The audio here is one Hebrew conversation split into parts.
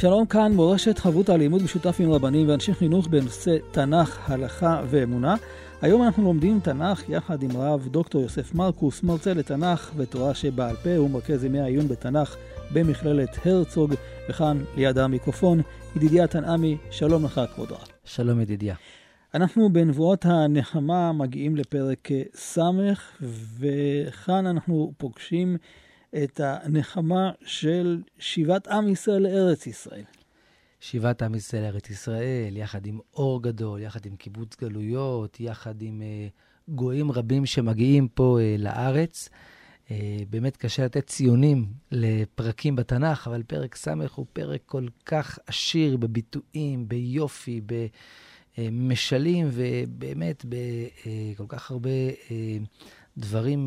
שלום כאן, מורשת חברות הלימוד משותף עם רבנים ואנשי חינוך בנושא תנ"ך, הלכה ואמונה. היום אנחנו לומדים תנ"ך יחד עם רב דוקטור יוסף מרקוס, מרצה לתנ"ך ותורה שבעל פה, הוא מרכז ימי העיון בתנ"ך במכללת הרצוג, וכאן ליד המיקרופון, ידידיה תנעמי, שלום לך כבוד רב. שלום ידידיה. אנחנו בנבואות הנחמה מגיעים לפרק ס', וכאן אנחנו פוגשים את הנחמה של שיבת עם ישראל לארץ ישראל. שיבת עם ישראל לארץ ישראל, יחד עם אור גדול, יחד עם קיבוץ גלויות, יחד עם uh, גויים רבים שמגיעים פה uh, לארץ. Uh, באמת קשה לתת ציונים לפרקים בתנ"ך, אבל פרק ס' הוא פרק כל כך עשיר בביטויים, ביופי, במשלים, ובאמת בכל כך הרבה דברים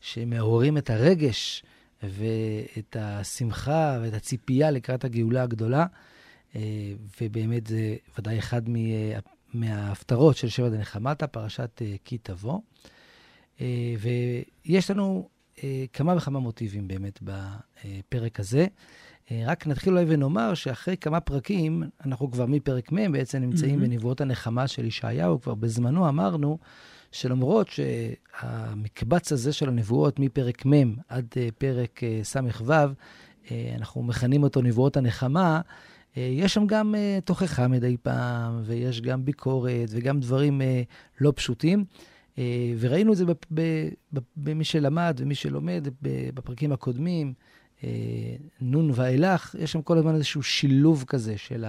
שמעוררים את הרגש ואת השמחה ואת הציפייה לקראת הגאולה הגדולה. אה, ובאמת זה ודאי אחד מההפטרות של שבע דנחמתה, פרשת אה, כי תבוא. אה, ויש לנו כמה וכמה מוטיבים באמת בפרק הזה. רק נתחיל אולי ונאמר שאחרי כמה פרקים, אנחנו כבר מפרק מ' בעצם נמצאים mm-hmm. בנבואות הנחמה של ישעיהו, כבר בזמנו אמרנו שלמרות שהמקבץ הזה של הנבואות מפרק מ' עד אה, פרק אה, ס"ו, אה, אנחנו מכנים אותו נבואות הנחמה, יש שם גם תוכחה מדי פעם, ויש גם ביקורת, וגם דברים לא פשוטים. וראינו את זה במי שלמד ומי שלומד בפרקים הקודמים, נ' ואילך, יש שם כל הזמן איזשהו שילוב כזה של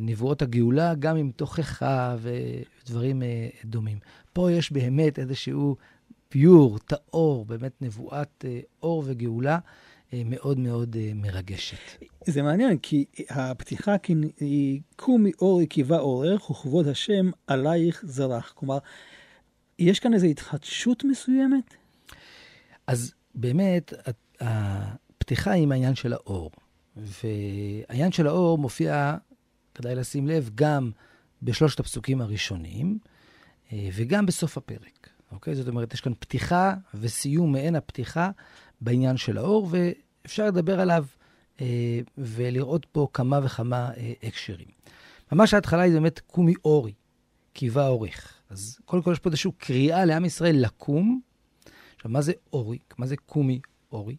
נבואות הגאולה, גם עם תוכחה ודברים דומים. פה יש באמת איזשהו פיור, טהור, באמת נבואת אה, אור וגאולה אה, מאוד מאוד אה, מרגשת. זה מעניין, כי הפתיחה היא קומי אורי קיבה אורך וכבוד השם עלייך זרח. כלומר, יש כאן איזו התחדשות מסוימת? אז באמת, הפתיחה היא עם העניין של האור. והעניין של האור מופיע, כדאי לשים לב, גם בשלושת הפסוקים הראשונים, אה, וגם בסוף הפרק. אוקיי? זאת אומרת, יש כאן פתיחה וסיום מעין הפתיחה בעניין של האור, ואפשר לדבר עליו אה, ולראות פה כמה וכמה אה, הקשרים. ממש ההתחלה היא באמת קומי אורי, קיבה אורך. אז קודם כל יש פה איזושהי קריאה לעם ישראל לקום. עכשיו, מה זה אורי? מה זה קומי אורי?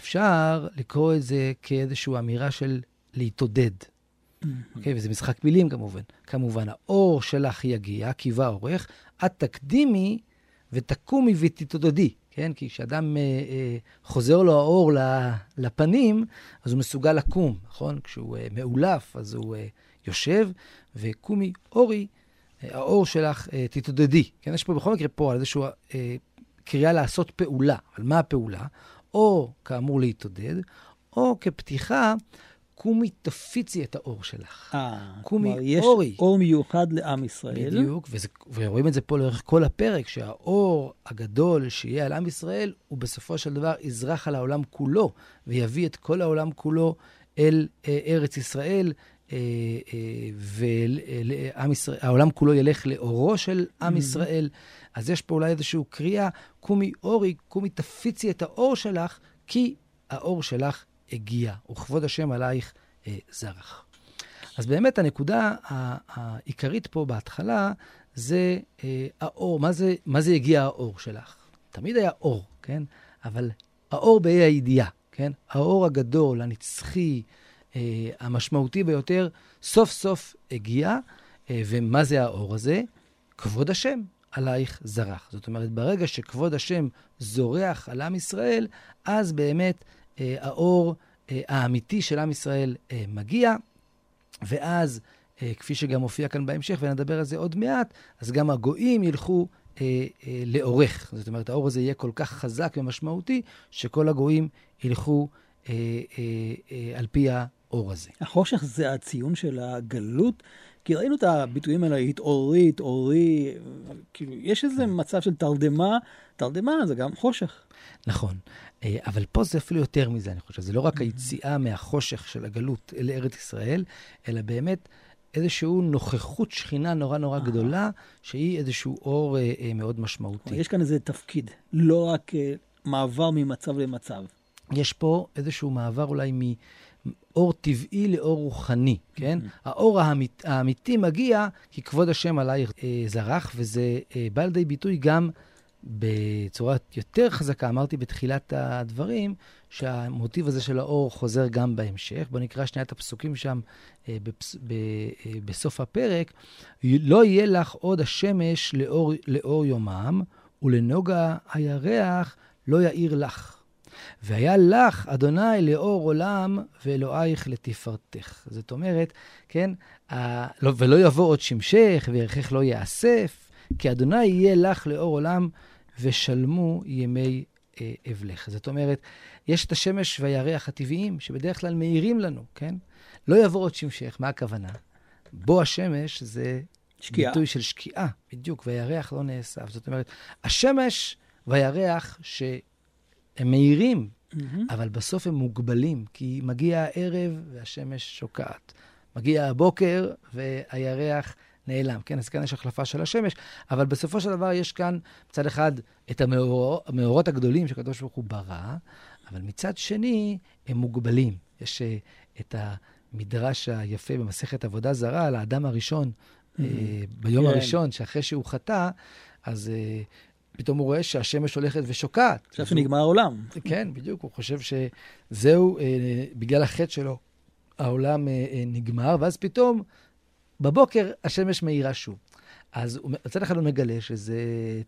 אפשר לקרוא את זה כאיזושהי אמירה של להתעודד. אוקיי? Okay, וזה משחק מילים כמובן. כמובן, האור שלך יגיע, קיבה אורך, את תקדימי ותקומי ותתעודדי, כן? כי כשאדם אה, אה, חוזר לו האור לפנים, אז הוא מסוגל לקום, נכון? כשהוא אה, מאולף, אז הוא אה, יושב, וקומי אורי, אה, האור שלך אה, תתעודדי. כן? יש פה בכל מקרה פה איזושהי אה, קריאה לעשות פעולה. על מה הפעולה? או כאמור להתעודד, או כפתיחה קומי תפיצי את האור שלך. אה, כלומר, יש אורי. אור מיוחד לעם ישראל. בדיוק, וזה, ורואים את זה פה לאורך כל הפרק, שהאור הגדול שיהיה על עם ישראל, הוא בסופו של דבר יזרח על העולם כולו, ויביא את כל העולם כולו אל אה, ארץ ישראל, אה, אה, והעולם כולו ילך לאורו של עם mm-hmm. ישראל. אז יש פה אולי איזושהי קריאה, קומי אורי, קומי תפיצי את האור שלך, כי האור שלך הגיע, וכבוד השם עלייך אה, זרח. אז באמת הנקודה העיקרית פה בהתחלה זה אה, האור. מה זה, מה זה הגיע האור שלך? תמיד היה אור, כן? אבל האור באי הידיעה, כן? האור הגדול, הנצחי, אה, המשמעותי ביותר, סוף סוף הגיע. אה, ומה זה האור הזה? כבוד השם עלייך זרח. זאת אומרת, ברגע שכבוד השם זורח על עם ישראל, אז באמת האור אה, האמיתי של עם ישראל אה, מגיע, ואז, כפי שגם מופיע כאן בהמשך, ונדבר על זה עוד מעט, אז גם הגויים ילכו לאורך. זאת אומרת, האור הזה יהיה כל כך חזק ומשמעותי, שכל הגויים ילכו על פי האור הזה. החושך זה הציון של הגלות? כי ראינו את הביטויים האלה, התעוררי, התעוררי, כאילו, יש איזה מצב של תרדמה, תרדמה זה גם חושך. נכון, אה, אבל פה זה אפילו יותר מזה, אני חושב. זה לא רק היציאה מהחושך של הגלות אל ארץ ישראל, אלא באמת איזושהי נוכחות שכינה נורא נורא גדולה, שהיא איזשהו אור אה, אה, מאוד משמעותי. יש כאן איזה תפקיד, לא רק מעבר ממצב למצב. יש פה איזשהו מעבר אולי מאור טבעי לאור רוחני, כן? Mm-hmm. האור האמית, האמיתי מגיע כי כבוד השם עלייך אה, זרח, וזה אה, בא לידי ביטוי גם בצורה יותר חזקה, אמרתי בתחילת הדברים, שהמוטיב הזה של האור חוזר גם בהמשך. בואו נקרא שנייה את הפסוקים שם אה, בפס, ב, אה, בסוף הפרק. לא יהיה לך עוד השמש לאור, לאור יומם, ולנוגה הירח לא יאיר לך. והיה לך, אדוני, לאור עולם, ואלוהיך לתפארתך. זאת אומרת, כן, ה... לא, ולא יבוא עוד שמשך, וירכך לא יאסף, כי אדוני יהיה לך לאור עולם, ושלמו ימי אה, אבלך. זאת אומרת, יש את השמש והירח הטבעיים, שבדרך כלל מאירים לנו, כן? לא יבוא עוד שמשך, מה הכוונה? בוא השמש זה שקיעה. ביטוי של שקיעה, בדיוק, והירח לא נאסף. זאת אומרת, השמש והירח שהם מאירים, mm-hmm. אבל בסוף הם מוגבלים, כי מגיע הערב והשמש שוקעת. מגיע הבוקר והירח נעלם. כן, אז כאן יש החלפה של השמש, אבל בסופו של דבר יש כאן מצד אחד את המאור, המאורות הגדולים שהקדוש ברוך הוא ברא, אבל מצד שני הם מוגבלים. יש uh, את המדרש היפה במסכת עבודה זרה על האדם הראשון, mm-hmm. uh, ביום כן. הראשון, שאחרי שהוא חטא, אז... Uh, פתאום הוא רואה שהשמש הולכת ושוקעת. חושב שנגמר העולם. כן, בדיוק, הוא חושב שזהו, אה, בגלל החטא שלו, העולם אה, אה, נגמר, ואז פתאום בבוקר השמש מאירה שוב. אז מצד אחד הוא מגלה שזה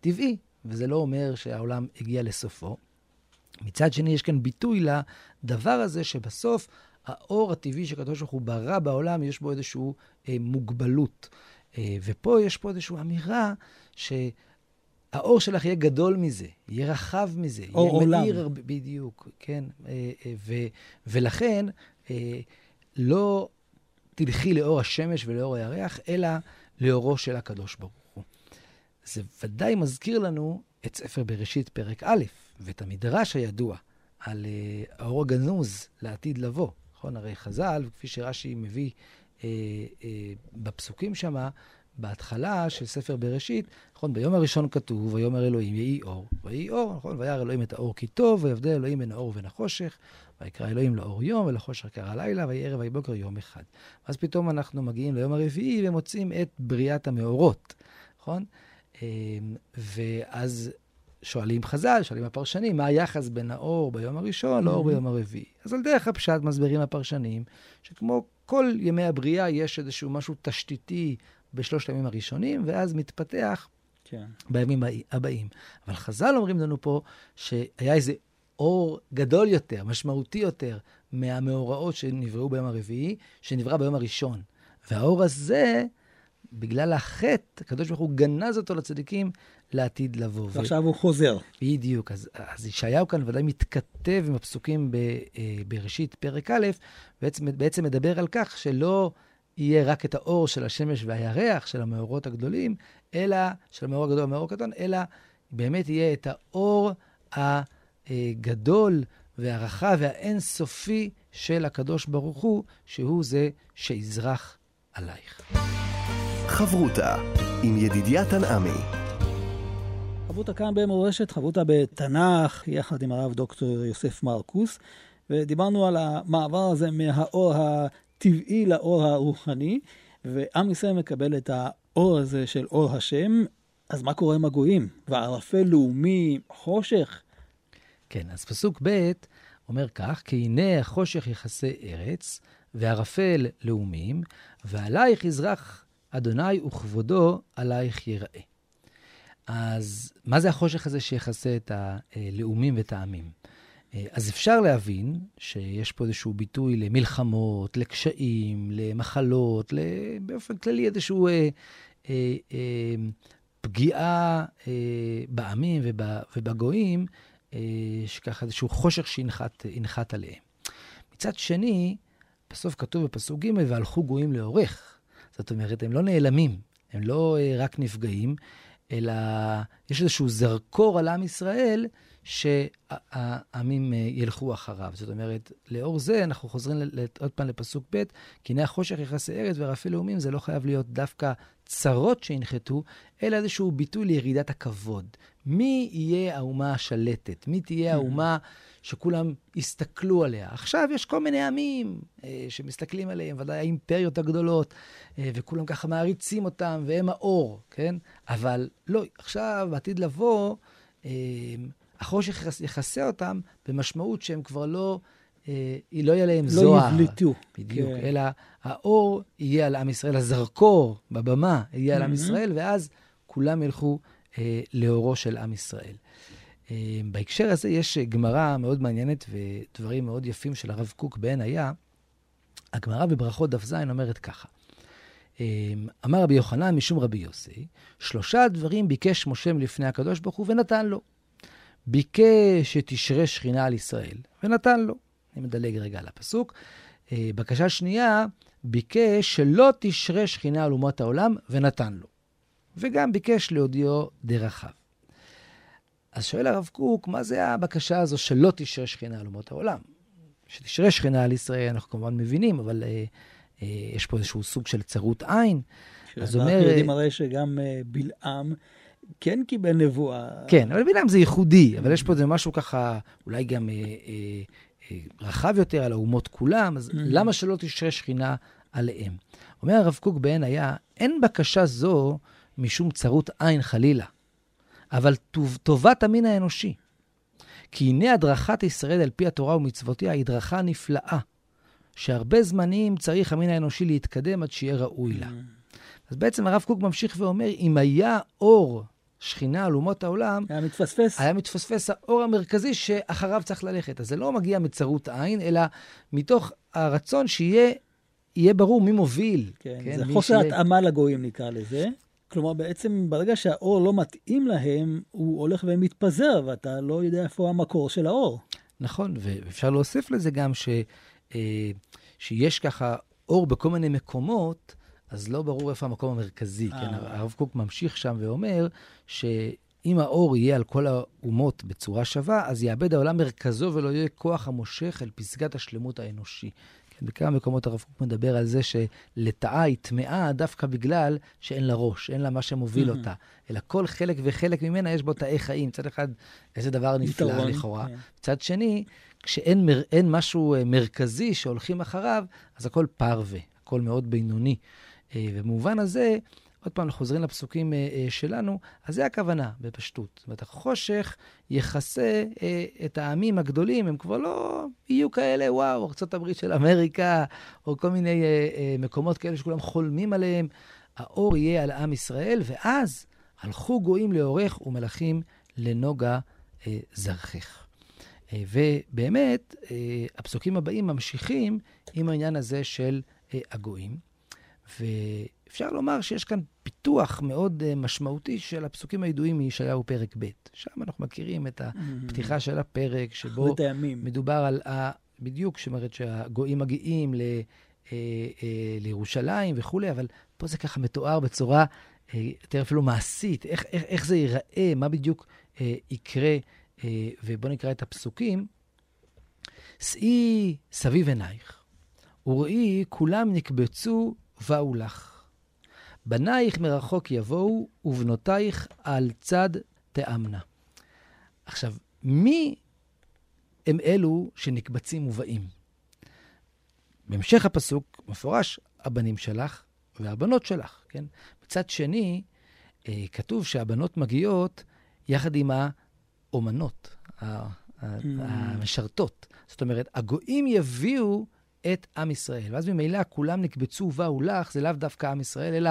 טבעי, וזה לא אומר שהעולם הגיע לסופו. מצד שני, יש כאן ביטוי לדבר הזה שבסוף האור הטבעי שקדוש ברוך הוא ברא בעולם, יש בו איזושהי אה, מוגבלות. אה, ופה יש פה איזושהי אמירה שהאור שלך יהיה גדול מזה, יהיה רחב מזה, אור יהיה עולם. מאיר, בדיוק, כן. אה, אה, ו, ולכן, אה, לא תלכי לאור השמש ולאור הירח, אלא לאורו של הקדוש ברוך הוא. זה ודאי מזכיר לנו את ספר בראשית, פרק א', ואת המדרש הידוע על האור הגנוז לעתיד לבוא. נכון? הרי חז"ל, כפי שרש"י מביא uh, uh, בפסוקים שמה, בהתחלה של ספר בראשית, נכון, ביום הראשון כתוב, ויאמר אלוהים יהי אור. ויהי אור, נכון, וירא אלוהים את האור כי טוב, ויבדל אלוהים בין האור ובין החושך, ויקרא אלוהים לאור יום, ולחושך קרא לילה, ויהי ערב ויהי בוקר יום אחד. אז פתאום אנחנו מגיעים ליום הרביעי ומוצאים את בריאת המאורות, נכון? אמ, ואז שואלים חז"ל, שואלים הפרשנים, מה היחס בין האור ביום הראשון לאור mm-hmm. ביום הרביעי? אז על דרך הפשט מסבירים הפרשנים, שכמו כל ימי הבריאה יש איזשהו משהו תשתיתי בשלושת הימים הראשונים, ואז מתפתח כן. בימים הבאים. אבל חז"ל אומרים לנו פה שהיה איזה אור גדול יותר, משמעותי יותר, מהמאורעות שנבראו ביום הרביעי, שנברא ביום הראשון. והאור הזה, בגלל החטא, הקדוש ברוך הוא גנז אותו לצדיקים לעתיד לבוא. ועכשיו ו... הוא חוזר. בדיוק. אז, אז ישעיהו כאן ודאי מתכתב עם הפסוקים ב, אה, בראשית פרק א', בעצם, בעצם מדבר על כך שלא יהיה רק את האור של השמש והירח, של המאורות הגדולים, אלא, של המאור הגדול והמאור הקטן, אלא באמת יהיה את האור הגדול והרחב והאינסופי של הקדוש ברוך הוא, שהוא זה שיזרח עלייך. חברותה עם ידידיה תנעמי. חברותה כאן במורשת, חברותה בתנ"ך, יחד עם הרב דוקטור יוסף מרקוס, ודיברנו על המעבר הזה מהאור הטבעי לאור הרוחני, ועם ישראל מקבל את האור הזה של אור השם, אז מה קורה עם הגויים? וערפל לאומי, חושך? כן, אז פסוק ב' אומר כך, כי הנה החושך יכסה ארץ, וערפל לאומים, ועלייך יזרח אדוני וכבודו עלייך יראה. אז מה זה החושך הזה שיכסה את הלאומים ואת העמים? אז אפשר להבין שיש פה איזשהו ביטוי למלחמות, לקשיים, למחלות, באופן כללי איזשהו אה, אה, אה, פגיעה אה, בעמים ובגויים, אה, שככה איזשהו חושך שינחת עליהם. מצד שני, בסוף כתוב בפסוק ג' והלכו גויים לעורך. זאת אומרת, הם לא נעלמים, הם לא אה, רק נפגעים, אלא יש איזשהו זרקור על עם ישראל שהעמים אה, ילכו אחריו. זאת אומרת, לאור זה אנחנו חוזרים עוד פעם לפסוק ב', כי הנה החושך יכסה ארץ ורפי לאומים, זה לא חייב להיות דווקא צרות שינחתו, אלא איזשהו ביטוי לירידת הכבוד. מי יהיה האומה השלטת? מי תהיה mm-hmm. האומה שכולם יסתכלו עליה? עכשיו יש כל מיני עמים אה, שמסתכלים עליהם, ודאי האימפריות הגדולות, אה, וכולם ככה מעריצים אותם, והם האור, כן? אבל לא, עכשיו, בעתיד לבוא, אה, החושך יכסה אותם במשמעות שהם כבר לא, אה, לא יהיה להם לא זוהר. לא יבלטו. בדיוק, כן. אלא האור יהיה על עם ישראל, הזרקור בבמה יהיה על עם ישראל, ואז כולם ילכו אה, לאורו של עם ישראל. אה, בהקשר הזה יש גמרא מאוד מעניינת ודברים מאוד יפים של הרב קוק בעין היה. הגמרא בברכות דף ז אומרת ככה: אה, אמר רבי יוחנן משום רבי יוסי, שלושה דברים ביקש משה מלפני הקדוש ברוך הוא ונתן לו. ביקש שתשרה שכינה על ישראל, ונתן לו. אני מדלג רגע על הפסוק. אה, בקשה שנייה, ביקש שלא תשרה שכינה על אומות העולם, ונתן לו. וגם ביקש להודיעו דרכיו. אז שואל הרב קוק, מה זה הבקשה הזו שלא תשרה שכינה על אומות העולם? שתשרה שכינה על ישראל, אנחנו כמובן מבינים, אבל אה, אה, יש פה איזשהו סוג של צרות עין. אז הוא אומר... אנחנו יודעים הרי שגם אה, בלעם כן קיבל נבואה. כן, אבל בלעם זה ייחודי, אבל יש פה איזה משהו ככה, אולי גם אה, אה, אה, רחב יותר על האומות כולם, אז mm-hmm. למה שלא תשרה שכינה עליהם? אומר הרב קוק בעין היה, אין בקשה זו משום צרות עין חלילה, אבל טוב, טובת המין האנושי. כי הנה הדרכת ישראל על פי התורה ומצוותיה היא דרכה נפלאה, שהרבה זמנים צריך המין האנושי להתקדם עד שיהיה ראוי לה. Mm. אז בעצם הרב קוק ממשיך ואומר, אם היה אור שכינה על אומות העולם, היה מתפספס. היה מתפספס האור המרכזי שאחריו צריך ללכת. אז זה לא מגיע מצרות עין, אלא מתוך הרצון שיהיה יהיה ברור מי מוביל. כן, כן זה חוסר שיהיה... התאמה לגויים נקרא לזה. כלומר, בעצם ברגע שהאור לא מתאים להם, הוא הולך ומתפזר, ואתה לא יודע איפה המקור של האור. נכון, ואפשר להוסיף לזה גם ש, אה, שיש ככה אור בכל מיני מקומות, אז לא ברור איפה המקום המרכזי. כן, אה. הרב קוק ממשיך שם ואומר שאם האור יהיה על כל האומות בצורה שווה, אז יאבד העולם מרכזו ולא יהיה כוח המושך אל פסגת השלמות האנושי. כן, בכמה מקומות הרב קוק מדבר על זה שלטאה היא טמאה דווקא בגלל שאין לה ראש, אין לה מה שמוביל אותה, אלא כל חלק וחלק ממנה יש בו תאי חיים. מצד אחד, איזה דבר נפלא לכאורה. כן. מצד שני, כשאין מר, משהו אה, מרכזי שהולכים אחריו, אז הכל פרווה, הכל מאוד בינוני. אה, ובמובן הזה, עוד פעם, אנחנו חוזרים לפסוקים אה, אה, שלנו, אז זה הכוונה, בפשטות. זאת אומרת, החושך יכסה את העמים הגדולים, הם כבר לא יהיו כאלה, וואו, ארה"ב של אמריקה, או כל מיני מקומות כאלה שכולם חולמים עליהם. האור יהיה על עם ישראל, ואז הלכו גויים לאורך ומלכים לנוגה זרחך. ובאמת, הפסוקים הבאים ממשיכים עם העניין הזה של הגויים. ואפשר לומר שיש כאן פיתוח מאוד uh, משמעותי של הפסוקים הידועים מישעיהו פרק ב'. שם אנחנו מכירים את הפתיחה של הפרק, שבו מדובר על, ה... בדיוק, שאומרת שהגויים מגיעים ל... uh, uh, לירושלים וכולי, אבל פה זה ככה מתואר בצורה יותר אפילו מעשית, איך, איך, איך זה ייראה, מה בדיוק uh, יקרה, uh, ובואו נקרא את הפסוקים. שאי סביב עינייך, וראי כולם נקבצו ובאו לך. בנייך מרחוק יבואו, ובנותייך על צד תאמנה. עכשיו, מי הם אלו שנקבצים ובאים? בהמשך הפסוק מפורש, הבנים שלך והבנות שלך, כן? מצד שני, אה, כתוב שהבנות מגיעות יחד עם האומנות, mm. המשרתות. זאת אומרת, הגויים יביאו את עם ישראל. ואז ממילא כולם נקבצו ובאו לך, זה לאו דווקא עם ישראל, אלא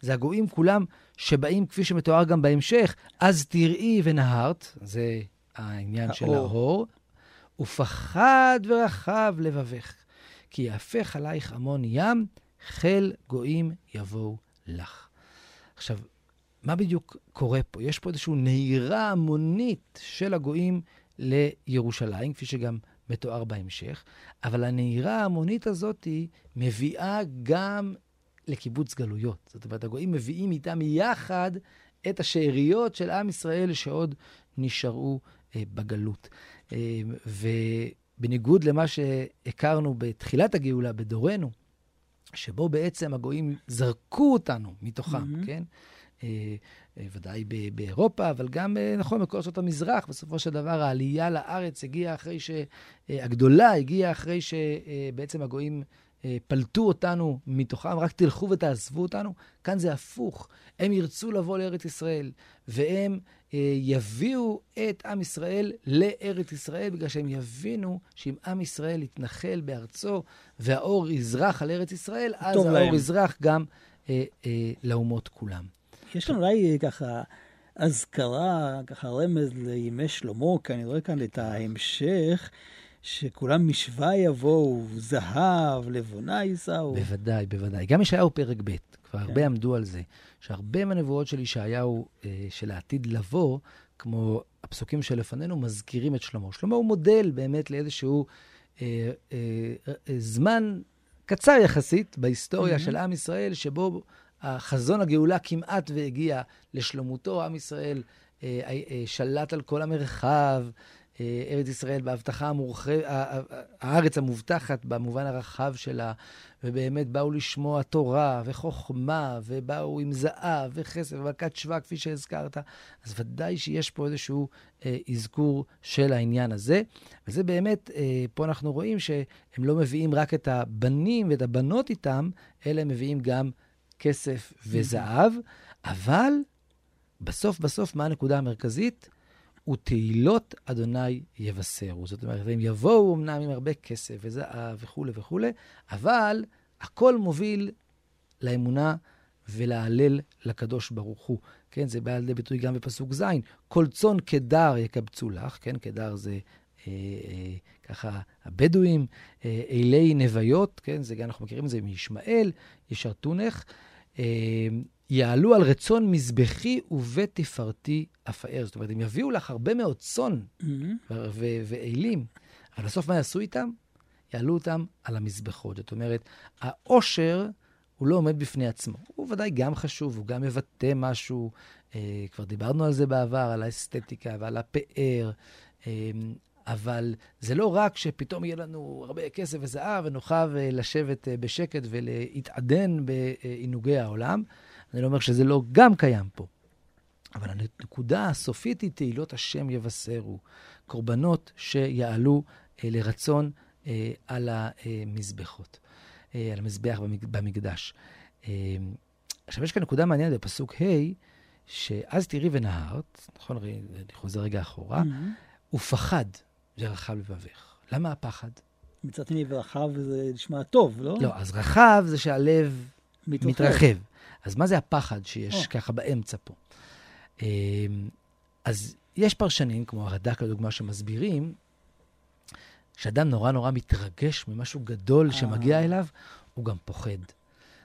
זה הגויים כולם שבאים, כפי שמתואר גם בהמשך, אז תראי ונהרת, זה העניין האור. של האור, ופחד ורחב לבבך, כי יהפך עלייך המון ים, חיל גויים יבואו לך. עכשיו, מה בדיוק קורה פה? יש פה איזושהי נהירה המונית של הגויים לירושלים, כפי שגם מתואר בהמשך, אבל הנהירה ההמונית הזאת מביאה גם לקיבוץ גלויות. זאת אומרת, הגויים מביאים איתם יחד את השאריות של עם ישראל שעוד נשארו אה, בגלות. אה, ובניגוד למה שהכרנו בתחילת הגאולה, בדורנו, שבו בעצם הגויים זרקו אותנו מתוכם, mm-hmm. כן? אה, אה, ודאי באירופה, אבל גם, אה, נכון, בכל ארצות המזרח. בסופו של דבר, העלייה לארץ הגיעה אחרי ש... הגדולה הגיעה אחרי שבעצם הגויים פלטו אותנו מתוכם, רק תלכו ותעזבו אותנו. כאן זה הפוך. הם ירצו לבוא לארץ ישראל, והם יביאו את עם ישראל לארץ ישראל, בגלל שהם יבינו שאם עם ישראל יתנחל בארצו והאור יזרח על ארץ ישראל, אז האור להם. יזרח גם אה, אה, לאומות כולם. יש לנו אולי ככה אזכרה, ככה רמז לימי שלמה, כי אני רואה כאן את ההמשך. שכולם משווה יבואו, זהב, לבונה יישאו. בוודאי, בוודאי. גם ישעיהו פרק ב', כבר כן. הרבה עמדו על זה, שהרבה מהנבואות של ישעיהו, אה, של העתיד לבוא, כמו הפסוקים שלפנינו, מזכירים את שלמה. שלמה הוא מודל באמת לאיזשהו אה, אה, אה, זמן קצר יחסית בהיסטוריה mm-hmm. של עם ישראל, שבו החזון הגאולה כמעט והגיע לשלמותו. עם ישראל אה, אה, שלט על כל המרחב, אה, ארץ ישראל בהבטחה המורחבת, הארץ המובטחת במובן הרחב שלה, ובאמת באו לשמוע תורה וחוכמה, ובאו עם זהב וכסף ומלכת שבא, כפי שהזכרת. אז ודאי שיש פה איזשהו אה, אזכור של העניין הזה. וזה באמת, אה, פה אנחנו רואים שהם לא מביאים רק את הבנים ואת הבנות איתם, אלא הם מביאים גם כסף וזהב, אבל בסוף בסוף, מה הנקודה המרכזית? ותהילות אדוני יבשרו. זאת אומרת, הם יבואו אמנם עם הרבה כסף וזהב וכולי וכולי, אבל הכל מוביל לאמונה ולהלל לקדוש ברוך הוא. כן, זה בא לידי ביטוי גם בפסוק ז', כל צאן קדר יקבצו לך, כן, קדר זה אה, אה, ככה הבדואים, אה, אלי נוויות, כן, זה גם אנחנו מכירים את זה מישמעאל, ישרתונך. אה, יעלו על רצון מזבחי ובתפארתי אפאר. זאת אומרת, הם יביאו לך הרבה מאוד צאן mm-hmm. ואלים, אבל בסוף מה יעשו איתם? יעלו אותם על המזבחות. זאת אומרת, העושר הוא לא עומד בפני עצמו. הוא ודאי גם חשוב, הוא גם מבטא משהו. אה, כבר דיברנו על זה בעבר, על האסתטיקה ועל הפאר. אה, אבל זה לא רק שפתאום יהיה לנו הרבה כסף וזהב ונוכל אה, לשבת אה, בשקט ולהתעדן בעינוגי העולם, אני לא אומר שזה לא גם קיים פה. אבל הנקודה הסופית היא תהילות השם יבשרו, קורבנות שיעלו אה, לרצון על המזבחות, על המזבח במק, במקדש. עכשיו, יש כאן נקודה מעניינת בפסוק ה', שאז תראי ונהרת, נכון, אני חוזר רגע אחורה, mm-hmm. ופחד ורחב לבבך. למה הפחד? מצד שני, ורחב זה נשמע טוב, לא? לא, אז רחב זה שהלב מתרחב. מתרחב. אז מה זה הפחד שיש oh. ככה באמצע פה? אמ, אז יש פרשנים, כמו הרד"ק לדוגמה, שמסבירים שאדם נורא נורא מתרגש ממשהו גדול אה. שמגיע אליו, הוא גם פוחד.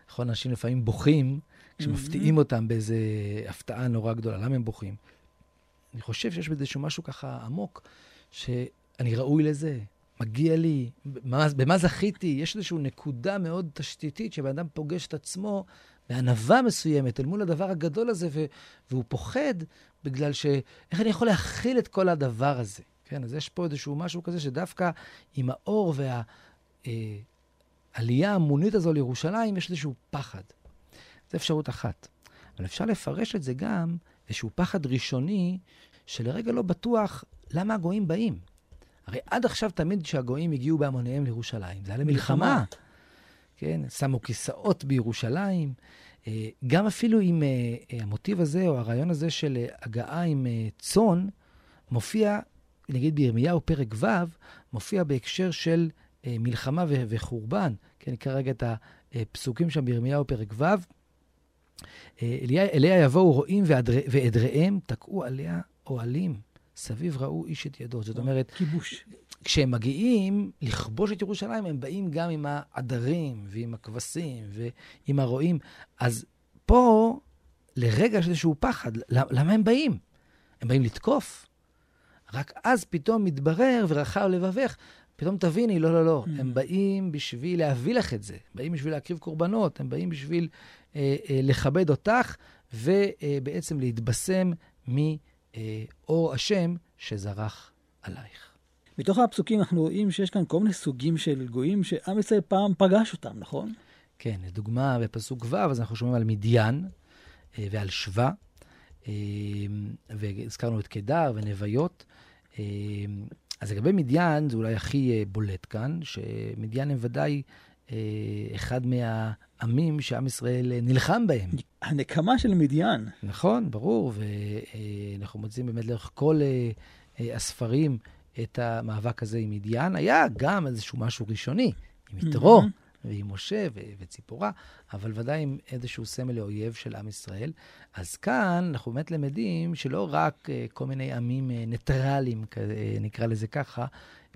נכון, אנשים לפעמים בוכים כשמפתיעים mm-hmm. אותם באיזו הפתעה נורא גדולה. למה הם בוכים? אני חושב שיש בזה משהו ככה עמוק, שאני ראוי לזה, מגיע לי, במה, במה זכיתי? יש איזושהי נקודה מאוד תשתיתית שבן אדם פוגש את עצמו בענווה מסוימת אל מול הדבר הגדול הזה, ו- והוא פוחד בגלל ש... איך אני יכול להכיל את כל הדבר הזה? כן, אז יש פה איזשהו משהו כזה שדווקא עם האור והעלייה אה, ההמונית הזו לירושלים, יש איזשהו פחד. זו אפשרות אחת. אבל אפשר לפרש את זה גם איזשהו פחד ראשוני, שלרגע לא בטוח למה הגויים באים. הרי עד עכשיו תמיד כשהגויים הגיעו בהמוניהם לירושלים, זה היה למלחמה. כן? שמו כיסאות בירושלים. אה, גם אפילו עם אה, אה, המוטיב הזה, או הרעיון הזה של הגעה עם צאן, מופיע, נגיד בירמיהו פרק ו', מופיע בהקשר של מלחמה וחורבן. כן, נקרא רגע את הפסוקים שם בירמיהו פרק ו'. אליה יבואו רועים ועדריהם, תקעו עליה אוהלים. סביב ראו איש את ידו. זאת אומרת... כיבוש. כשהם מגיעים לכבוש את ירושלים, הם באים גם עם העדרים ועם הכבשים ועם הרועים. אז פה, לרגע יש איזשהו פחד. למה הם באים? הם באים לתקוף. רק אז פתאום מתברר, ורחב לבבך, פתאום תביני, לא, לא, לא, mm. הם באים בשביל להביא לך את זה, באים בשביל להקריב קורבנות, הם באים בשביל אה, אה, לכבד אותך ובעצם להתבשם מאור השם שזרח עלייך. מתוך הפסוקים אנחנו רואים שיש כאן כל מיני סוגים של גויים שעם ישראל פעם פגש אותם, נכון? כן, לדוגמה, בפסוק ו', אז אנחנו שומעים על מדיין אה, ועל שווה, אה, והזכרנו את קדר ונוויות. אה, אז לגבי מדיין, זה אולי הכי בולט כאן, שמדיין הם ודאי אחד מהעמים שעם ישראל נלחם בהם. הנקמה של מדיין. נכון, ברור, ואנחנו מוצאים באמת לאורך כל הספרים את המאבק הזה עם מדיין. היה גם איזשהו משהו ראשוני, עם יתרו. Mm-hmm. ועם משה ו- וציפורה, אבל ודאי עם איזשהו סמל לאויב של עם ישראל. אז כאן אנחנו באמת למדים שלא רק uh, כל מיני עמים uh, ניטרליים, uh, נקרא לזה ככה,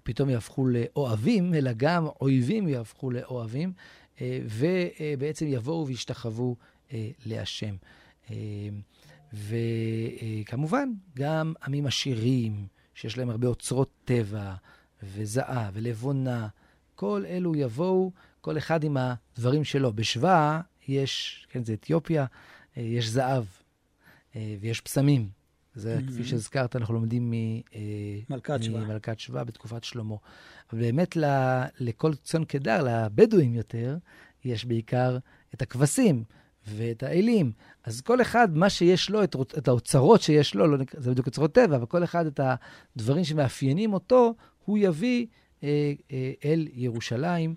פתאום יהפכו לאוהבים, אלא גם אויבים יהפכו לאוהבים, uh, ובעצם יבואו וישתחוו uh, להשם. Uh, וכמובן, גם עמים עשירים, שיש להם הרבה אוצרות טבע, וזהב ולבונה, כל אלו יבואו כל אחד עם הדברים שלו. בשבא יש, כן, זה אתיופיה, אה, יש זהב אה, ויש פסמים. זה, mm-hmm. כפי שהזכרת, אנחנו לומדים ממלכת אה, שבא. ממלכת שבא בתקופת שלמה. אבל באמת ל, לכל צאן קדר, לבדואים יותר, יש בעיקר את הכבשים ואת האלים. אז כל אחד, מה שיש לו, את, את האוצרות שיש לו, לא, זה בדיוק אוצרות טבע, אבל כל אחד את הדברים שמאפיינים אותו, הוא יביא אה, אה, אל ירושלים.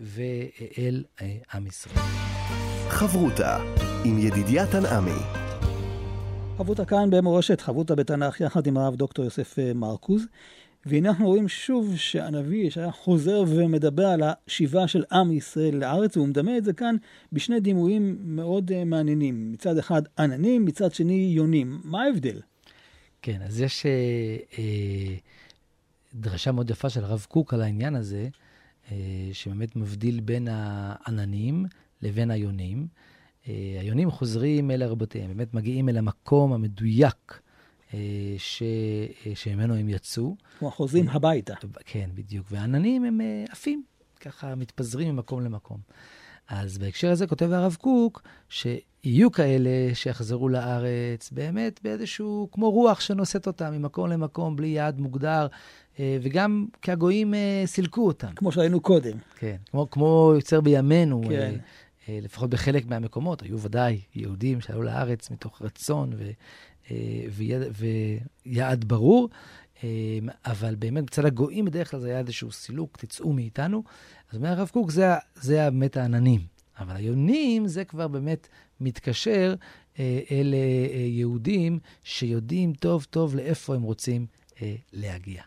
ואל אה, עם ישראל. חברותה עם ידידיה תנעמי. חברותה כאן במורשת, חברותה בתנ"ך יחד עם הרב דוקטור יוסף אה, מרקוז. והנה אנחנו רואים שוב שהנביא ישעיה חוזר ומדבר על השיבה של עם ישראל לארץ, והוא מדמה את זה כאן בשני דימויים מאוד uh, מעניינים. מצד אחד עננים, מצד שני יונים. מה ההבדל? כן, אז יש uh, uh, דרשה מאוד יפה של הרב קוק על העניין הזה. אה, שבאמת מבדיל בין העננים לבין היונים. אה, היונים חוזרים אל רבותיהם, באמת מגיעים אל המקום המדויק אה, ש... שממנו הם יצאו. כמו חוזרים הביתה. כן, בדיוק. והעננים הם עפים, ככה מתפזרים ממקום למקום. אז בהקשר הזה כותב הרב קוק, שיהיו כאלה שיחזרו לארץ באמת באיזשהו, כמו רוח שנושאת אותם ממקום למקום, בלי יעד מוגדר, אה, וגם כי הגויים אה, סילקו אותם. כמו שהיינו קודם. כן, כמו, כמו יוצר בימינו, כן. אה, לפחות בחלק מהמקומות, היו ודאי יהודים שעלו לארץ מתוך רצון ו, ויד, ויעד ברור, אבל באמת בצד הגויים בדרך כלל זה היה איזשהו סילוק, תצאו מאיתנו. אז אומר הרב קוק, זה, זה באמת העננים. אבל היונים זה כבר באמת מתקשר אל יהודים שיודעים טוב טוב לאיפה הם רוצים להגיע.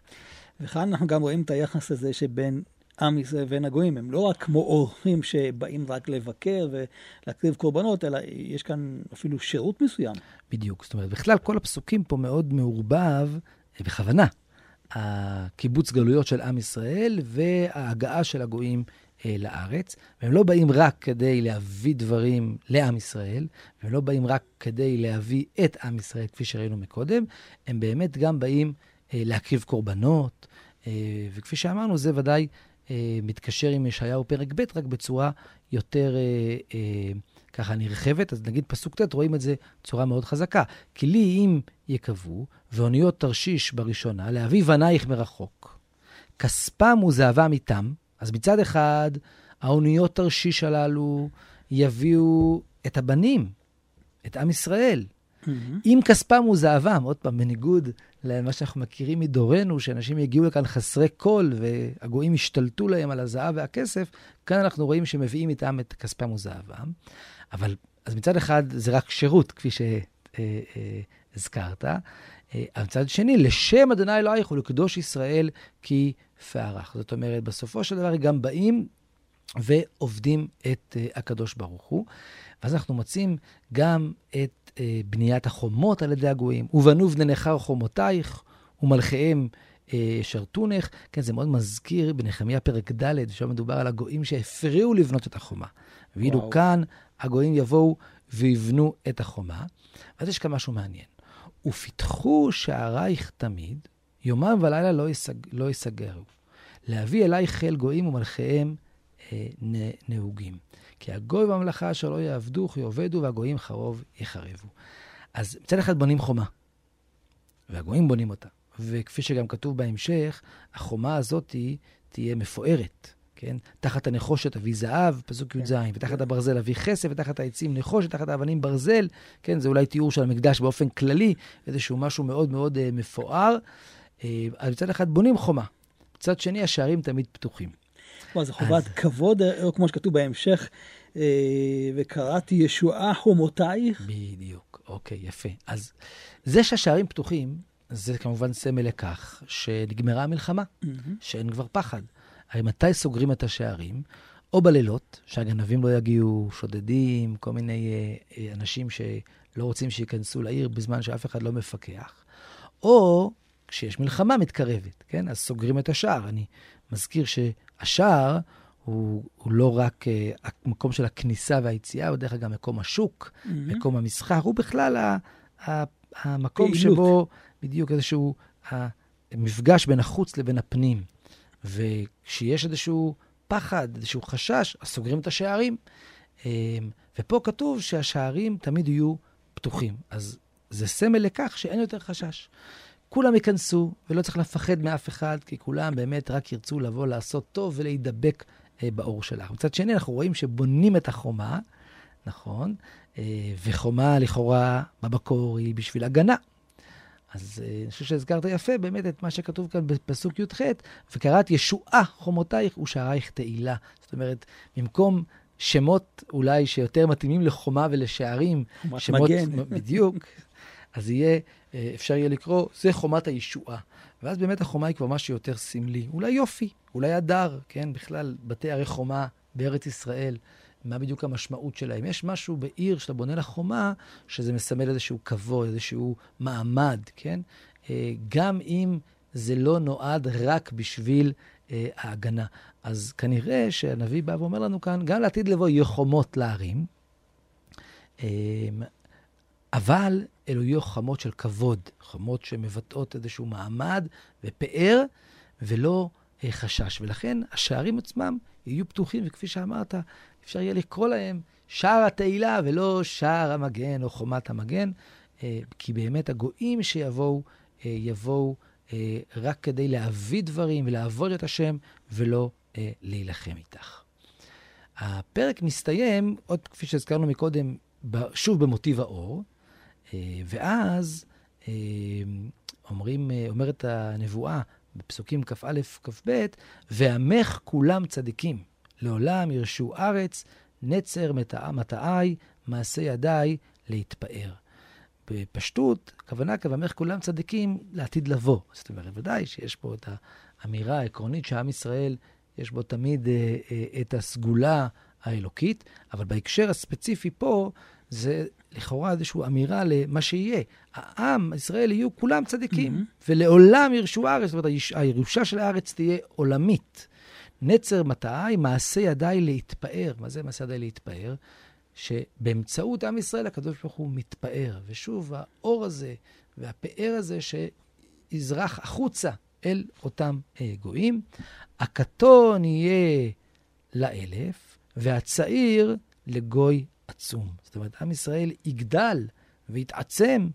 וכאן אנחנו גם רואים את היחס הזה שבין עם ישראל ובין הגויים. הם לא רק כמו אורחים שבאים רק לבקר ולהקריב קורבנות, אלא יש כאן אפילו שירות מסוים. בדיוק. זאת אומרת, בכלל כל הפסוקים פה מאוד מעורבב, בכוונה, הקיבוץ גלויות של עם ישראל וההגעה של הגויים אה, לארץ. והם לא באים רק כדי להביא דברים לעם ישראל, והם לא באים רק כדי להביא את עם ישראל, כפי שראינו מקודם, הם באמת גם באים אה, להקריב קורבנות, אה, וכפי שאמרנו, זה ודאי אה, מתקשר עם ישעיהו פרק ב', רק בצורה יותר ככה נרחבת. אז נגיד פסוק ט', רואים את זה בצורה מאוד חזקה. כי לי אם יקבו, ואוניות תרשיש בראשונה, להביא בנייך מרחוק. כספם וזהבם איתם, אז מצד אחד, האוניות תרשיש הללו יביאו את הבנים, את עם ישראל. Mm-hmm. אם כספם וזהבם, עוד פעם, בניגוד למה שאנחנו מכירים מדורנו, שאנשים יגיעו לכאן חסרי כל והגויים ישתלטו להם על הזהב והכסף, כאן אנחנו רואים שמביאים איתם את כספם וזהבם. אבל, אז מצד אחד זה רק שירות, כפי שהזכרת. אבל מצד שני, לשם אדוני אלוהיך ולקדוש ישראל כי פערך. זאת אומרת, בסופו של דבר גם באים ועובדים את הקדוש ברוך הוא. ואז אנחנו מוצאים גם את אה, בניית החומות על ידי הגויים. ובנו בני נכר חומותייך, ומלכיהם אה, שרתונך. כן, זה מאוד מזכיר בנחמיה פרק ד', שם מדובר על הגויים שהפריעו לבנות את החומה. ואילו כאן הגויים יבואו ויבנו את החומה. ואז יש כאן משהו מעניין. ופיתחו שערייך תמיד, יומם ולילה לא, יסג, לא יסגרו. להביא אליי חיל גויים ומלכיהם אה, נהוגים. כי הגוי בממלכה אשר לא יעבדו, יאבדו, והגויים חרוב יחרבו. אז מצד אחד בונים חומה, והגויים בונים אותה. וכפי שגם כתוב בהמשך, החומה הזאת תהיה מפוארת. כן? תחת הנחושת אביא זהב, פסוק י"ז, כן. ותחת הברזל אביא כסף, ותחת העצים נחושת, תחת האבנים ברזל, כן? זה אולי תיאור של המקדש באופן כללי, איזשהו משהו מאוד מאוד uh, מפואר. Uh, אז מצד אחד בונים חומה, מצד שני השערים תמיד פתוחים. כלומר, זו חובת אז... כבוד, או אה, כמו שכתוב בהמשך, uh, וקראתי ישועה חומותייך. בדיוק, אוקיי, יפה. אז זה שהשערים פתוחים, זה כמובן סמל לכך שנגמרה המלחמה, mm-hmm. שאין כבר פחד. הרי מתי סוגרים את השערים? או בלילות, שהגנבים לא יגיעו, שודדים, כל מיני אה, אה, אנשים שלא רוצים שייכנסו לעיר בזמן שאף אחד לא מפקח, או כשיש מלחמה מתקרבת, כן? אז סוגרים את השער. אני מזכיר שהשער הוא, הוא לא רק אה, המקום של הכניסה והיציאה, הוא דרך אגב מקום השוק, mm-hmm. מקום המסחר, הוא בכלל ה, ה, המקום פעילות. שבו בדיוק איזשהו המפגש בין החוץ לבין הפנים. וכשיש איזשהו פחד, איזשהו חשש, אז סוגרים את השערים. אמ, ופה כתוב שהשערים תמיד יהיו פתוחים. אז זה סמל לכך שאין יותר חשש. כולם ייכנסו, ולא צריך לפחד מאף אחד, כי כולם באמת רק ירצו לבוא לעשות טוב ולהידבק אה, באור שלך. מצד שני, אנחנו רואים שבונים את החומה, נכון? אה, וחומה לכאורה במקור היא בשביל הגנה. אז אה, אני חושב שהזכרת יפה באמת את מה שכתוב כאן בפסוק י"ח, וקראת ישועה חומותייך ושערייך תהילה. זאת אומרת, במקום שמות אולי שיותר מתאימים לחומה ולשערים, שמות, מגן. בדיוק, אז יהיה, אה, אפשר יהיה לקרוא, זה חומת הישועה. ואז באמת החומה היא כבר משהו יותר סמלי. אולי יופי, אולי הדר, כן? בכלל, בתי ערי חומה בארץ ישראל. מה בדיוק המשמעות שלהם. יש משהו בעיר שאתה בונה לה חומה, שזה מסמל איזשהו כבוד, איזשהו מעמד, כן? אה, גם אם זה לא נועד רק בשביל אה, ההגנה. אז כנראה שהנביא בא ואומר לנו כאן, גם לעתיד לבוא יהיו חומות לערים, אה, אבל אלו יהיו חומות של כבוד, חומות שמבטאות איזשהו מעמד ופאר, ולא חשש. ולכן השערים עצמם יהיו פתוחים, וכפי שאמרת, אפשר יהיה לקרוא להם שער התהילה ולא שער המגן או חומת המגן, אה, כי באמת הגויים שיבואו, אה, יבואו אה, רק כדי להביא דברים ולעבוד את השם, ולא להילחם איתך. הפרק מסתיים, עוד כפי שהזכרנו מקודם, שוב במוטיב האור, ואז אומרים, אומרת הנבואה בפסוקים כ"א, כ"ב, ועמך כולם צדיקים. לעולם ירשו ארץ, נצר מטעי, מעשה ידיי להתפאר. בפשטות, הכוונה כבמך כולם צדיקים לעתיד לבוא. זאת אומרת, ודאי שיש פה את האמירה העקרונית שעם ישראל, יש בו תמיד אה, אה, את הסגולה האלוקית, אבל בהקשר הספציפי פה, זה לכאורה איזושהי אמירה למה שיהיה. העם, ישראל, יהיו כולם צדיקים, mm-hmm. ולעולם ירשו ארץ, זאת אומרת, הירושה של הארץ תהיה עולמית. נצר מטעי, מעשה ידיי להתפאר. מה זה מעשה ידיי להתפאר? שבאמצעות עם ישראל הקדוש ברוך הוא מתפאר. ושוב, האור הזה והפאר הזה שיזרח החוצה אל אותם אה, גויים. הקטון יהיה לאלף, והצעיר לגוי עצום. זאת אומרת, עם ישראל יגדל ויתעצם.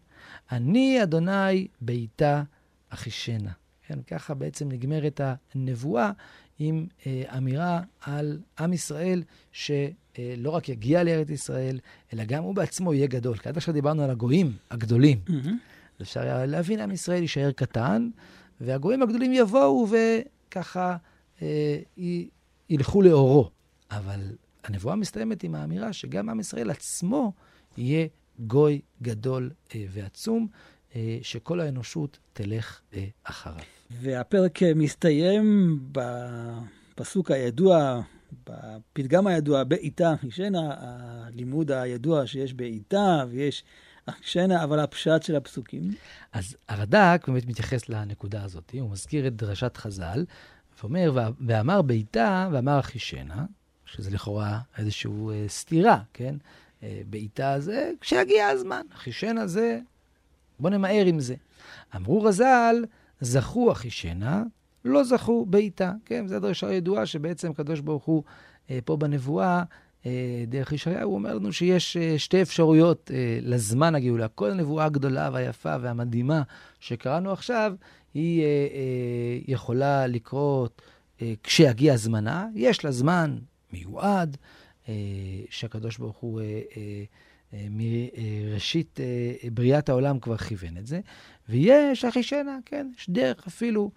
אני, אדוני, ביתה אחישנה. כן, ככה בעצם נגמרת הנבואה עם אה, אמירה על עם ישראל, שלא אה, רק יגיע לארץ ישראל, אלא גם הוא בעצמו יהיה גדול. כי עד עכשיו דיברנו על הגויים הגדולים. Mm-hmm. אפשר היה להבין, עם ישראל יישאר קטן, והגויים הגדולים יבואו וככה אה, י, ילכו לאורו. אבל הנבואה מסתיימת עם האמירה שגם עם ישראל עצמו יהיה גוי גדול אה, ועצום, אה, שכל האנושות תלך אה, אחריו. והפרק מסתיים בפסוק הידוע, בפתגם הידוע, בעיטה ישנה, הלימוד הידוע שיש בעיטה ויש אכשנה, אבל הפשט של הפסוקים. אז הרד"ק באמת מתייחס לנקודה הזאת, הוא מזכיר את דרשת חז"ל, ואומר, ואמר בעיטה ואמר אחישנה, שזה לכאורה איזושהי אה, סתירה, כן? אה, בעיטה זה כשיגיע הזמן, אחישנה זה, בוא נמהר עם זה. אמרו רז"ל, זכו אחישנה, לא זכו בעיטה. כן, זו דרשה ידועה שבעצם הקדוש ברוך הוא אה, פה בנבואה, אה, דרך ישעיהו, הוא אומר לנו שיש אה, שתי אפשרויות אה, לזמן הגאולה. כל הנבואה הגדולה והיפה והמדהימה שקראנו עכשיו, היא אה, אה, יכולה לקרות אה, כשיגיע זמנה. יש לה זמן מיועד, אה, שהקדוש ברוך הוא... אה, אה, מראשית בריאת העולם כבר כיוון את זה, ויש אחישנה, כן, יש דרך אפילו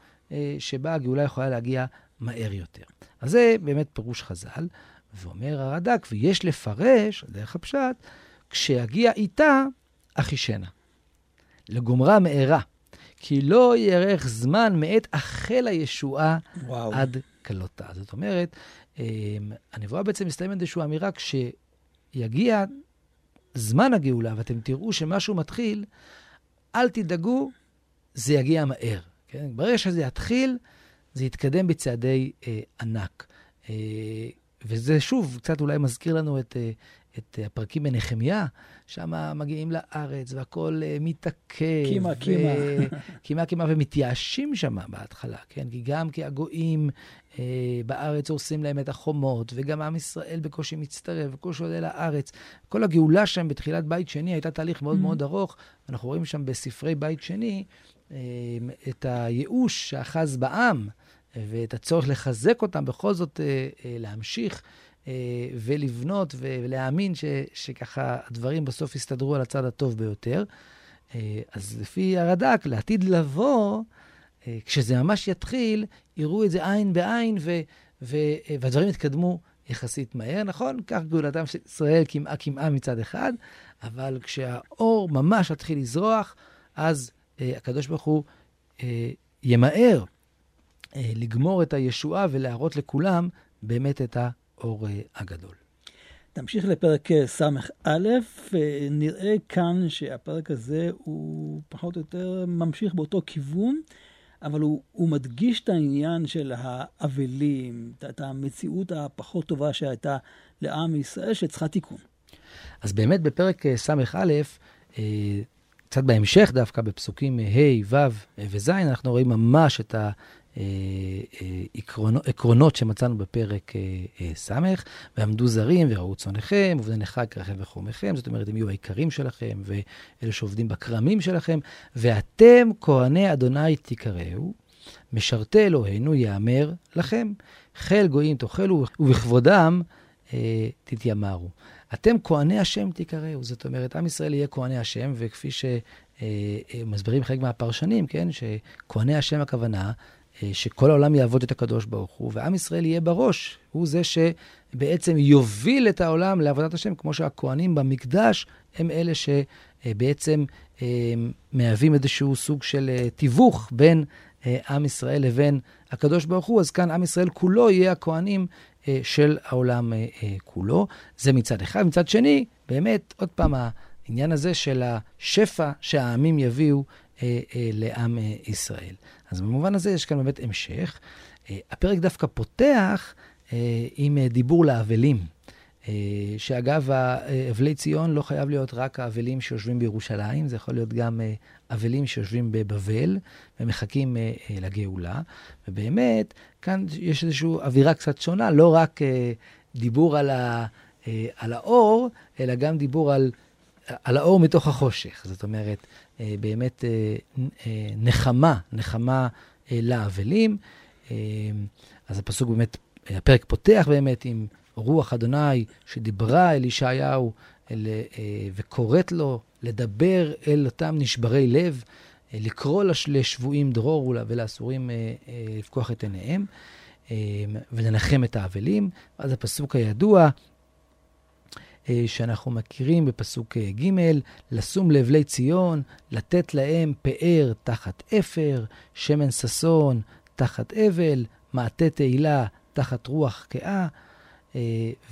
שבה הגאולה יכולה להגיע מהר יותר. אז זה באמת פירוש חז"ל, ואומר הרד"ק, ויש לפרש, דרך הפשט, כשיגיע איתה אחישנה. לגומרה מהרה, כי לא יארך זמן מעת החל הישועה וואו. עד כלותה. זאת אומרת, הנבואה בעצם מסתיימת באיזושהי אמירה, כשיגיע זמן הגאולה ואתם תראו שמשהו מתחיל, אל תדאגו, זה יגיע מהר. כן? ברגע שזה יתחיל, זה יתקדם בצעדי אה, ענק. אה, וזה שוב, קצת אולי מזכיר לנו את, אה, את הפרקים בנחמיה, שם מגיעים לארץ והכול אה, מתעכב. קימה, קימה. קימה, קימה, ומתייאשים שם בהתחלה, כן? כי גם כי הגויים בארץ הורסים להם את החומות, וגם עם ישראל בקושי מצטרף, בקושי עולה לארץ. כל הגאולה שם בתחילת בית שני הייתה תהליך מאוד mm-hmm. מאוד ארוך. אנחנו רואים שם בספרי בית שני אה, את הייאוש שאחז בעם. ואת הצורך לחזק אותם, בכל זאת אה, אה, להמשיך אה, ולבנות ולהאמין ש, שככה הדברים בסוף יסתדרו על הצד הטוב ביותר. אז לפי הרד"ק, לעתיד לבוא, כשזה ממש יתחיל, יראו את זה עין בעין, ו, ו, והדברים יתקדמו יחסית מהר, נכון? כך גאולתם של ישראל קמעה קמעה מצד אחד, אבל כשהאור ממש יתחיל לזרוח, אז הקדוש ברוך הוא ימהר אה, לגמור את הישועה ולהראות לכולם באמת את האור אה, הגדול. נמשיך לפרק אה, ס"א, נראה כאן שהפרק הזה הוא פחות או יותר ממשיך באותו כיוון, אבל הוא, הוא מדגיש את העניין של האבלים, את המציאות הפחות טובה שהייתה לעם ישראל, שצריכה תיקון. אז באמת בפרק ס"א, קצת בהמשך דווקא, בפסוקים ה', ו' וז', אנחנו רואים ממש את ה... אה, אה, עקרונות, עקרונות שמצאנו בפרק אה, ס', ועמדו זרים וראו צונכם, ובני נכר כרכם וחומכם, זאת אומרת, הם יהיו העיקרים שלכם, ואלה שעובדים בכרמים שלכם, ואתם כהני אדוני תקראו, משרתי אלוהינו יאמר לכם, חיל גויים תאכלו, ובכבודם אה, תתיימרו. אתם כהני השם תקראו, זאת אומרת, עם ישראל יהיה כהני השם, וכפי שמסבירים חלק מהפרשנים, כן, שכהני השם הכוונה אה, שכל העולם יעבוד את הקדוש ברוך הוא, ועם ישראל יהיה בראש. הוא זה שבעצם יוביל את העולם לעבודת השם, כמו שהכוהנים במקדש הם אלה שבעצם אה, מהווים איזשהו סוג של אה, תיווך בין עם ישראל לבין הקדוש ברוך הוא. אז כאן עם ישראל כולו יהיה הכוהנים של העולם כולו. זה מצד אחד. מצד שני, באמת, עוד פעם, העניין הזה של השפע שהעמים יביאו לעם ישראל. אז במובן הזה יש כאן באמת המשך. אה, הפרק דווקא פותח אה, עם אה, דיבור לאבלים. שאגב, אבלי ציון לא חייב להיות רק האבלים שיושבים בירושלים, זה יכול להיות גם אבלים שיושבים בבבל ומחכים לגאולה. ובאמת, כאן יש איזושהי אווירה קצת שונה, לא רק דיבור על, ה, על האור, אלא גם דיבור על, על האור מתוך החושך. זאת אומרת, אה, באמת אה, אה, נחמה, נחמה לאבלים. אז הפסוק באמת, הפרק פותח באמת עם רוח אדוני שדיברה אל ישעיהו וקוראת לו לדבר אל אותם נשברי לב, לקרוא לשבויים דרור ולאסורים לפקוח את עיניהם ולנחם את האבלים. אז הפסוק הידוע, שאנחנו מכירים בפסוק אה, ג', לשום לבלי ציון, לתת להם פאר תחת אפר, שמן ששון תחת אבל, מעטה תהילה תחת רוח קאה, אה,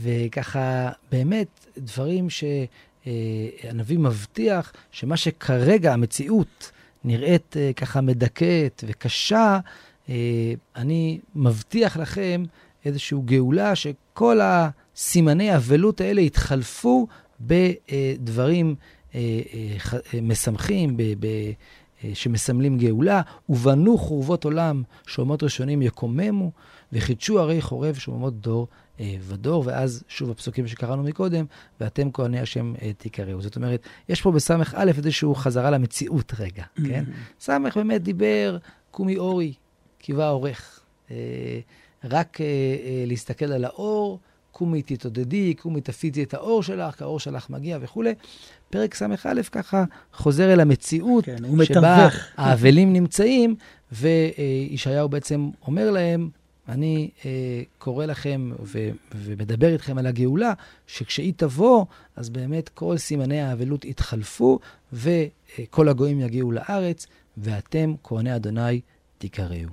וככה באמת דברים שהנביא מבטיח שמה שכרגע המציאות נראית ככה מדכאת וקשה, אני מבטיח לכם איזושהי גאולה שכל הסימני האבלות האלה יתחלפו בדברים אה, אה, משמחים, שמסמלים גאולה, ובנו חורבות עולם, שאומות ראשונים יקוממו, וחידשו ערי חורב שאומות דור אה, ודור, ואז שוב הפסוקים שקראנו מקודם, ואתם כהני השם אה, תיקראו. זאת אומרת, יש פה בס"א איזושהי חזרה למציאות רגע, כן? ס' באמת דיבר, קומי אורי, קיווה עורך. אה, רק להסתכל על האור, קומי תתעודדי, קומי תפיצי את האור שלך, כי האור שלך מגיע וכולי. פרק ס"א ככה חוזר אל המציאות, כן, שבה האבלים נמצאים, וישעיהו בעצם אומר להם, אני אה, קורא לכם ו- ומדבר איתכם על הגאולה, שכשהיא תבוא, אז באמת כל סימני האבלות יתחלפו, וכל הגויים יגיעו לארץ, ואתם, כהני אדוני, תיקראו.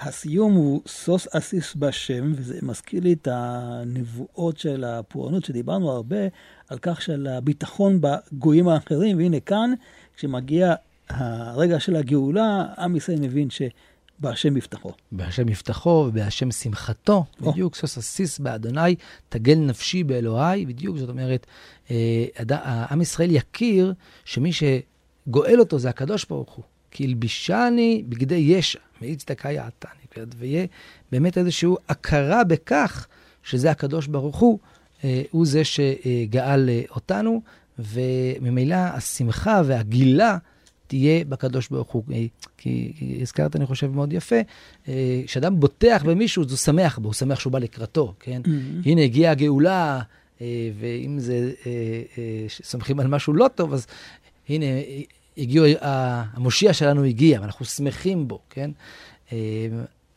הסיום הוא סוס אסיס בשם, וזה מזכיר לי את הנבואות של הפורענות, שדיברנו הרבה על כך של הביטחון בגויים האחרים, והנה כאן, כשמגיע הרגע של הגאולה, עם ישראל מבין ש... בהשם יפתחו. בהשם יפתחו ובהשם שמחתו, oh. בדיוק, סוס אסיס באדוני, תגל נפשי באלוהי, בדיוק, זאת אומרת, אה, עם ישראל יכיר שמי שגואל אותו זה הקדוש ברוך הוא. כי הלבישני בגדי ישע, מאיץ דקה יעתני, ויהיה באמת איזושהי הכרה בכך שזה הקדוש ברוך הוא, אה, הוא זה שגאל אה, אותנו, וממילא השמחה והגילה תהיה בקדוש ברוך הוא. כי, כי הזכרת, אני חושב, מאוד יפה, אה, כשאדם בוטח במישהו, אז הוא שמח בו, הוא שמח שהוא בא לקראתו, כן? Mm-hmm. הנה, הגיעה הגאולה, אה, ואם זה, אה, סומכים על משהו לא טוב, אז הנה, הגיעו, המושיע שלנו הגיע, ואנחנו שמחים בו, כן?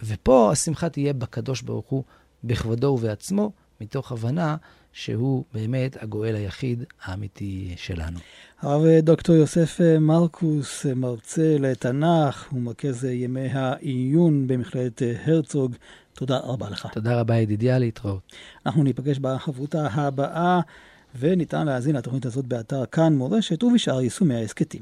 ופה השמחה תהיה בקדוש ברוך הוא, בכבודו ובעצמו, מתוך הבנה שהוא באמת הגואל היחיד האמיתי שלנו. הרב דוקטור יוסף מרקוס, מרצה לתנ"ך ומרכז ימי העיון במכללת הרצוג, תודה רבה לך. תודה רבה ידידיה, להתראות. אנחנו ניפגש בחברותה הבאה, וניתן להאזין לתוכנית הזאת באתר כאן מורשת ובשאר יישומי ההסכתים.